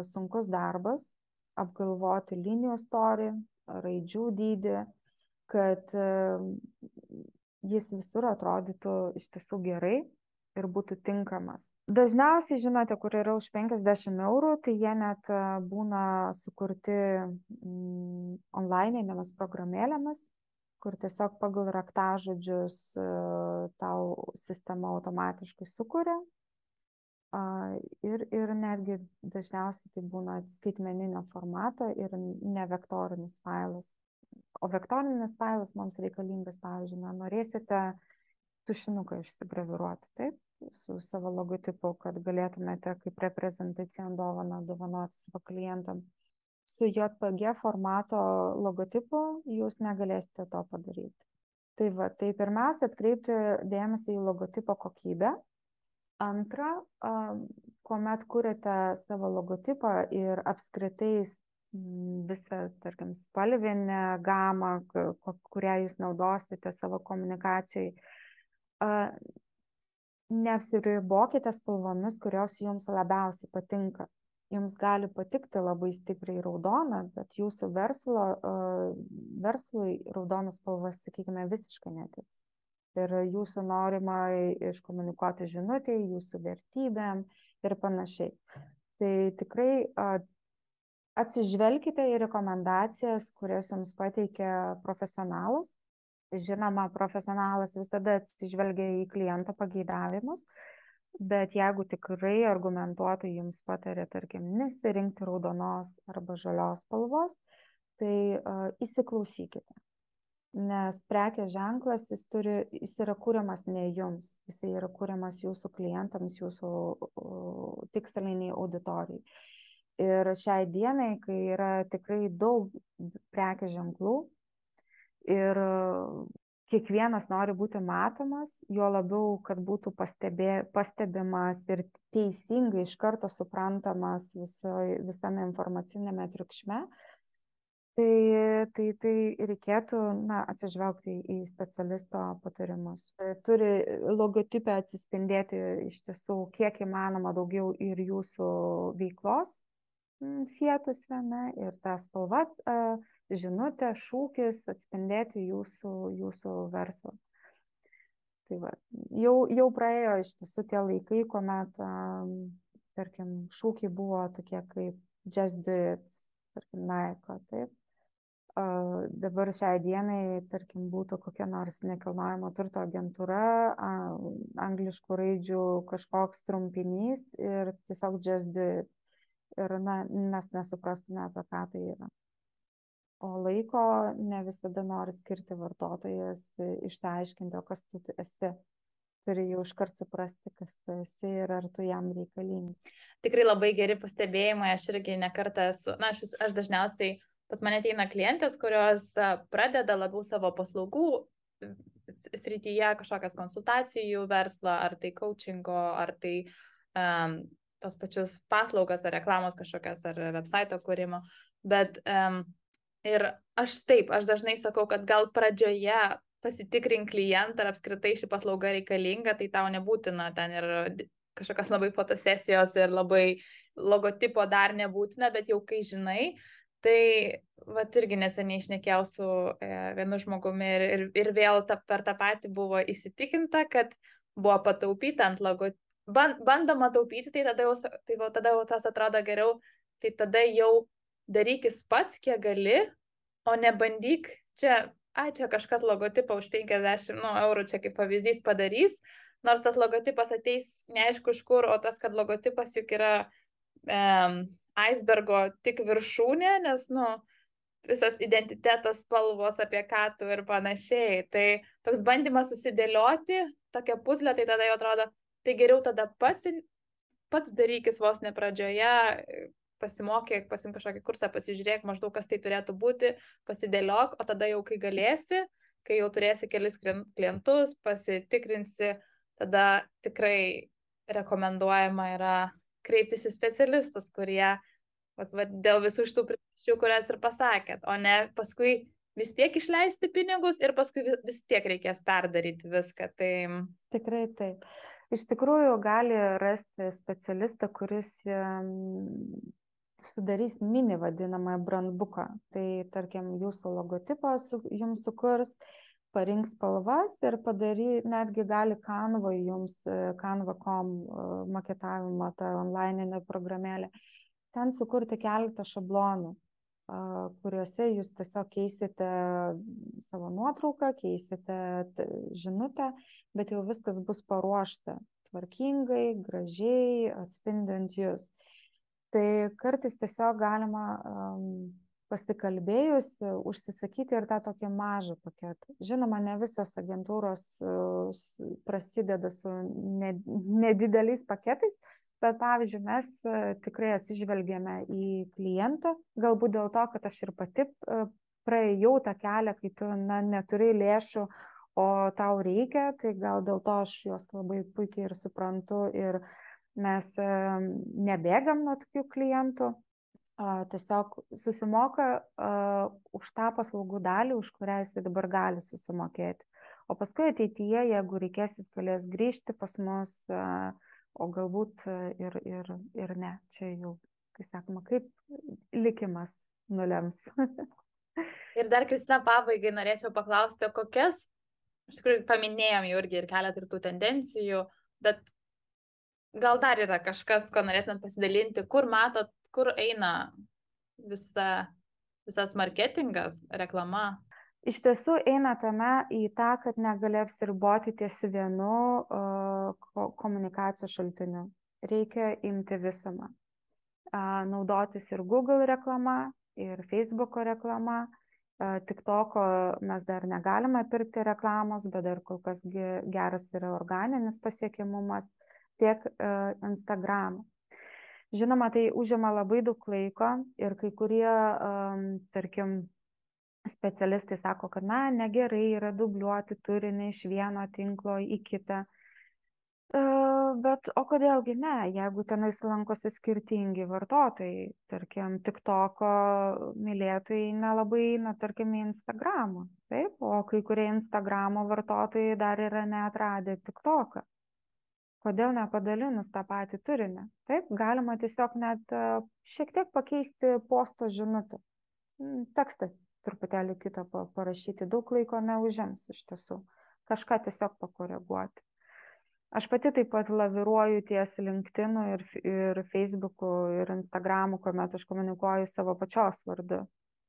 sunkus darbas apgalvoti linijų storį, raidžių dydį, kad jis visur atrodytų iš tiesų gerai ir būtų tinkamas. Dažniausiai, žinote, kur yra už 50 eurų, tai jie net būna sukurti mm, onlineinėmis programėlėmis, kur tiesiog pagal raktažodžius tau sistema automatiškai sukuria ir, ir netgi dažniausiai tai būna skaitmeninio formato ir ne vektorinis failas. O vektorinis failas mums reikalingas, pavyzdžiui, na, norėsite tušinuką išsigraviruoti, taip, su savo logotipu, kad galėtumėte kaip reprezentaciją dovaną dovanoti savo klientam. Su JPG formato logotipu jūs negalėsite to padaryti. Tai va, tai pirmiausia atkreipti dėmesį į logotipo kokybę, Antra, kuomet kuriate savo logotipą ir apskritai visą, tarkim, spalvinę gamą, kurią jūs naudosite savo komunikacijai, neapsiribokite spalvomis, kurios jums labiausiai patinka. Jums gali patikti labai stipriai raudona, bet jūsų verslo, verslui raudonas spalvas, sakykime, visiškai netiks ir jūsų norimai iškomunikuoti žinutė, jūsų vertybėm ir panašiai. Tai tikrai atsižvelkite į rekomendacijas, kurias jums pateikia profesionalas. Žinoma, profesionalas visada atsižvelgia į kliento pageidavimus, bet jeigu tikrai argumentuotai jums patarė, tarkim, nesirinkti raudonos arba žalios spalvos, tai uh, įsiklausykite nes prekės ženklas jis turi jis yra kuriamas ne jums jisai yra kuriamas jūsų klientams jūsų tikslinei auditorijai ir šiai dienai kai yra tikrai daug prekės ženklų ir kiekvienas nori būti matomas, juo labiau, kad būtų pastebė, pastebimas ir teisingai iš karto suprantamas viso, visame informacinėme triukšme, tai tai tai reikėtų na atsižvelgti į specialisto patarimus. Turi logotipe atsispindėti iš tiesų kiek įmanoma daugiau ir jūsų veiklos sietųsi ane ir ta spalva žinutė šūkis atspindėti jūsų jūsų verslą tai va jau jau praėjo iš tiesų tie laikai kuomet tarkim šūkiai buvo tokie kaip just do it tarkim Nike, taip, dabar šiai dienai, tarkim, būtų kokia nors nekilnojamo turto agentūra, angliškų raidžių kažkoks trumpinys ir tiesiog just do it. Ir na, mes nesuprastume, apie ką tai yra. O laiko ne visada nori skirti vartotojas, išsiaiškinti, o kas tu esi. Turi jau iškart suprasti, kas tu esi ir ar tu jam reikalingi. Tikrai labai geri pastebėjimai, aš irgi nekartą esu, na, aš, aš dažniausiai pas mane ateina klientės, kurios pradeda labiau savo paslaugų srityje kažkokias konsultacijų verslą, ar tai coachingo, ar tai um, tos pačius paslaugas, ar reklamos kažkokias, ar website kūrimo. Bet um, ir aš taip, aš dažnai sakau, kad gal pradžioje pasitikrink klientą, ar apskritai ši paslauga reikalinga, tai tau nebūtina ten ir kažkokios labai fotosesijos ir labai logotipo dar nebūtina, bet jau kai žinai, Tai vat irgi neseniai išnekėjau su e, vienu žmogumi ir, ir, ir vėl ta, per tą patį buvo įsitikinta, kad buvo pataupyta ant logotipų. Bandoma taupyti, tai tada jau, tai jau, tada jau tas atrodo geriau, tai tada jau darykis pats, kiek gali, o nebandyk čia, ai, čia kažkas logotipą už 50 nu, eurų, čia kaip pavyzdys padarys, nors tas logotipas ateis neaišku iš kur, o tas, kad logotipas juk yra um, icebergo tik viršūnė, nes, nu, visas identitetas, spalvos, apie ką tu ir panašiai. Tai toks bandymas susidėlioti tokią puzlę, tai tada jau atrodo, tai geriau tada pats, pats darykis vos ne pradžioje, pasimokyk, pasim kažkokį kursą, pasižiūrėk maždaug, kas tai turėtų būti, pasidėliok, o tada jau kai galėsi, kai jau turėsi kelis klientus, pasitikrinsi, tada tikrai rekomenduojama yra kreiptis į specialistus, kurie vat, vat, dėl visų šitų priežasčių, kurias ir pasakėt, o ne paskui vis tiek išleisti pinigus ir paskui vis tiek reikės perdaryti viską. Tai... Tikrai taip. Iš tikrųjų gali rasti specialistą, kuris sudarys mini vadinamą brandbuką. Tai tarkim, jūsų logotipą su, jums sukurs, parinks spalvas ir padary, netgi gali Canva jums, Canva.com maketavimą, tą onlininę programėlę ten sukurti keletą šablonų, kuriuose jūs tiesiog keisite savo nuotrauką, keisite žinutę, bet jau viskas bus paruošta tvarkingai, gražiai, atspindint jūs. Tai kartais tiesiog galima um, pasikalbėjus užsisakyti ir tą tokį mažą paketą. Žinoma, ne visos agentūros uh, prasideda su nedideliais paketais, bet pavyzdžiui mes e, tikrai atsižvelgėme į klientą galbūt dėl to kad aš ir pati e, praėjau tą kelią kai tu na neturi lėšų o tau reikia tai gal dėl to aš juos labai puikiai ir suprantu ir mes e, nebėgam nuo tokių klientų tiesiog susimoka už tą paslaugų dalį, už kurią jis dabar gali susimokėti. O paskui ateityje, jeigu reikės, jis galės grįžti pas mus, uh, o galbūt e, ir, ir, ir ne. Čia jau, kai sakoma, kaip likimas nulems. ir dar, Kristina, pabaigai norėčiau paklausti, kokias, iš tikrųjų, paminėjom jau irgi ir keletą ir tų tendencijų, bet gal dar yra kažkas, ko norėtumėt pasidalinti, kur matot, kur eina visa, visas marketingas, reklama? Iš tiesų eina tame į tą, kad negali apsiriboti ties vienu uh, komunikacijos šaltiniu. Reikia imti visumą. Uh, naudotis ir Google reklama, ir Facebooko reklama. Uh, TikToko mes dar negalime pirkti reklamos, bet dar kol kas geras yra organinis pasiekimumas, tiek uh, Instagram. Žinoma, tai užima labai daug laiko ir kai kurie, um, tarkim, specialistai sako, kad na, negerai yra dubliuoti turinį iš vieno tinklo į kitą. E, bet o kodėlgi ne, jeigu tenais lankosi skirtingi vartotojai, tarkim, TikToko mylėtojai nelabai eina, tarkim, į Instagramą, taip, o kai kurie Instagramo vartotojai dar yra neatradę TikToką. Kodėl nepadalinus tą patį turinį? Taip, galima tiesiog net e, šiek tiek pakeisti posto žinutę. Tekstą truputėlį kitą parašyti. Daug laiko neužims iš tiesų. Kažką tiesiog pakoreguoti. Aš pati taip pat laviruoju ties LinkedIn ir, ir Facebook'u ir Instagram'u, kuomet aš komunikuoju savo pačios vardu.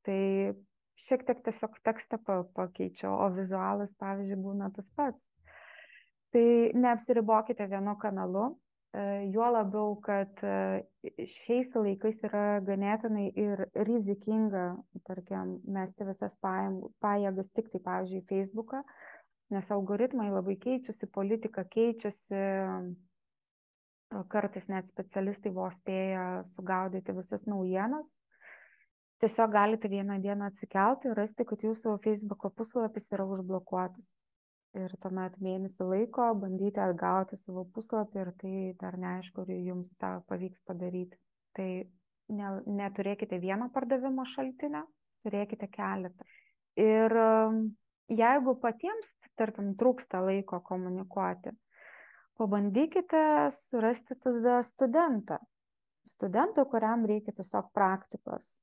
Tai šiek tiek tiesiog tekstą pakeičiau, o vizualas, pavyzdžiui, būna tas pats. Tai neapsiribokite vienu kanalu, juo labiau, kad e, šiais laikais yra ganėtinai ir rizikinga, tarkim, mesti visas pajėgas tik tai, pavyzdžiui, Facebooką, nes algoritmai labai keičiasi, politika keičiasi, kartais net specialistai vos spėja sugaudyti visas naujienas. Tiesiog galite vieną dieną atsikelti ir rasti, kad jūsų Facebook'o puslapis yra užblokuotas ir tuomet mėnesį laiko bandyti atgauti savo puslapį ir tai dar neaišku, ar jums tą pavyks padaryti. Tai ne, neturėkite vieno pardavimo šaltinio, turėkite keletą. Ir um, jeigu patiems, tarkim, trūksta laiko komunikuoti, pabandykite surasti tada studentą. Studentą, kuriam reikia tiesiog praktikos.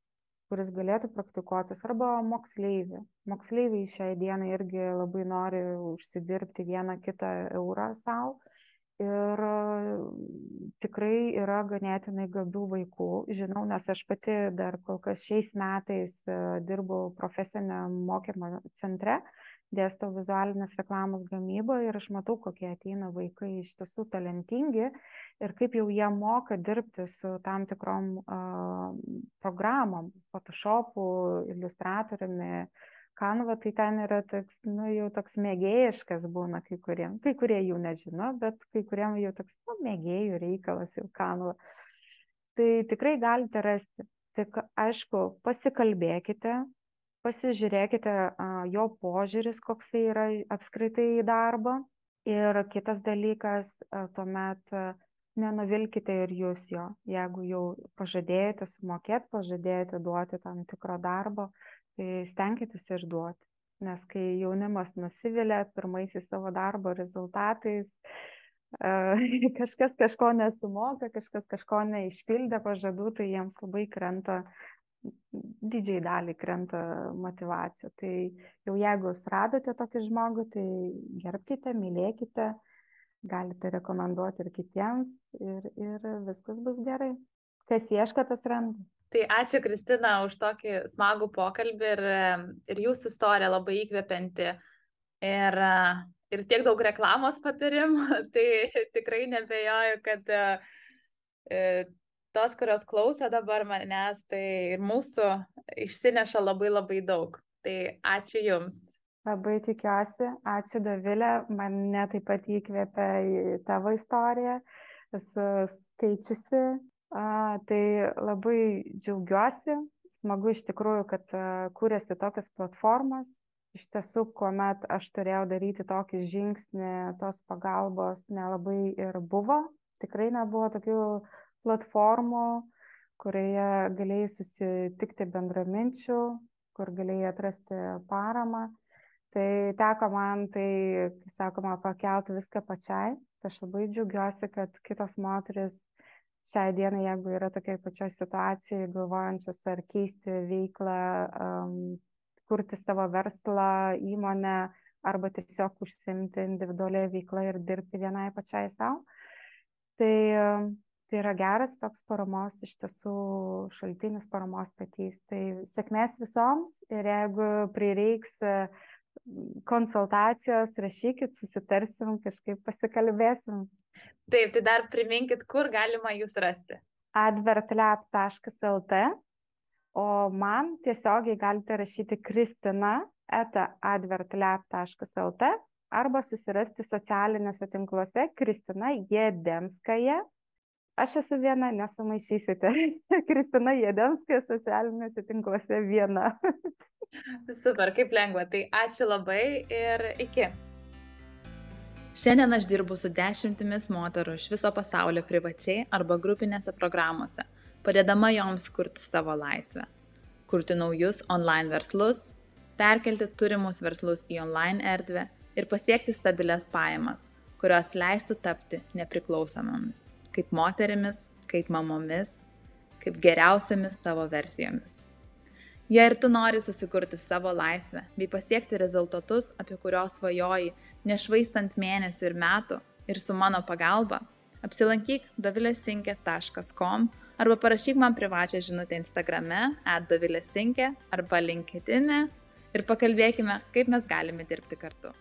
Kuris galėtų praktikuotis, arba moksleiviai. Moksleiviai šiai dienai irgi labai nori užsidirbti vieną kitą eurą savo. Ir tikrai yra ganėtinai gabių vaikų. Žinau, nes aš pati dar kol kas šiais metais e, dirbu profesiniam mokymo centre, dėstau vizualinės reklamos gamybą ir aš matau, kokie ateina vaikai iš tiesų talentingi ir kaip jau jie moka dirbti su tam tikrom uh, programom, Photoshopu, iliustratoriumi, Canva, tai ten yra toks, nu, jau toks mėgėjiškas būna kai kuriem. Kai kurie jų nežino, bet kai kuriem jau toks, nu, mėgėjų reikalas jau Canva. Tai tikrai galite rasti. Tik aišku, pasikalbėkite, pasižiūrėkite uh, jo požiūris, koks tai yra apskritai į darbą. Ir kitas dalykas, tuomet nenuvilkite ir jūs jo. Jeigu jau pažadėjote sumokėti, pažadėjote duoti tam tikro darbo, tai stenkitės ir duoti. Nes kai jaunimas nusivilia pirmaisiais savo darbo rezultatais, kažkas kažko nesumoka, kažkas kažko neišpildė pažadų, tai jiems labai krenta, didžiai dalį krenta motivacija. Tai jau jeigu jūs radote tokį žmogų, tai gerbkite, mylėkite, galite rekomenduoti ir kitiems ir, ir viskas bus gerai. Kas ieško, tas randa. Tai ačiū Kristina už tokį smagų pokalbį ir, ir jūsų istorija labai įkvepianti. Ir, ir tiek daug reklamos patarimų, tai tikrai nebejoju, kad e, tos, kurios klauso dabar manęs, tai ir mūsų išsineša labai labai daug. Tai ačiū Jums. Labai tikiuosi. Ačiū Davilė, mane taip pat įkvėpė į tavo istoriją. Esu skaičiusi. A, tai labai džiaugiuosi. Smagu iš tikrųjų, kad kūrėsi tokias platformas. Iš tiesų, kuomet aš turėjau daryti tokį žingsnį, tos pagalbos nelabai ir buvo. Tikrai nebuvo tokių platformų, kurioje galėjai susitikti bendraminčių, kur galėjai atrasti paramą tai teko man tai kai sakoma pakelt viską pačiai. Tai aš labai džiaugiuosi kad kitos moterys šiai dienai jeigu yra tokioj pačioj situacijoj galvojančios ar keisti veiklą um, kurti savo verslą įmonę arba tiesiog užsimti individualią veiklą ir dirbti vienai pačiai sau. Tai tai yra geras toks paramos iš tiesų šaltinis paramos petys tai sėkmės visoms ir jeigu prireiks konsultacijos, rašykit, susitarsim, kažkaip pasikalbėsim. Taip, tai dar priminkit, kur galima jūs rasti. advertlab.lt, o man tiesiogiai galite rašyti Kristina eta advertlab.lt arba susirasti socialiniuose tinkluose Kristina Jedemskaja. Aš esu viena, nesumaišysite. Kristina Jedemskaja socialiniuose tinkluose viena. Super, kaip lengva. Tai ačiū labai ir iki. Šiandien aš dirbu su dešimtimis moterų iš viso pasaulio privačiai arba grupinėse programuose, padėdama joms kurti savo laisvę, kurti naujus online verslus, perkelti turimus verslus į online erdvę ir pasiekti stabilias pajamas, kurios leistų tapti nepriklausomomis, kaip moterimis, kaip mamomis, kaip geriausiamis savo versijomis. Jei ir tu nori susikurti savo laisvę bei pasiekti rezultatus, apie kuriuos svajoji, nešvaistant mėnesių ir metų ir su mano pagalba, apsilankyk davilesinkė.com arba parašyk man privačią žinutę Instagrame atdavilesinkė arba LinkedIn e ir pakalbėkime, kaip mes galime dirbti kartu.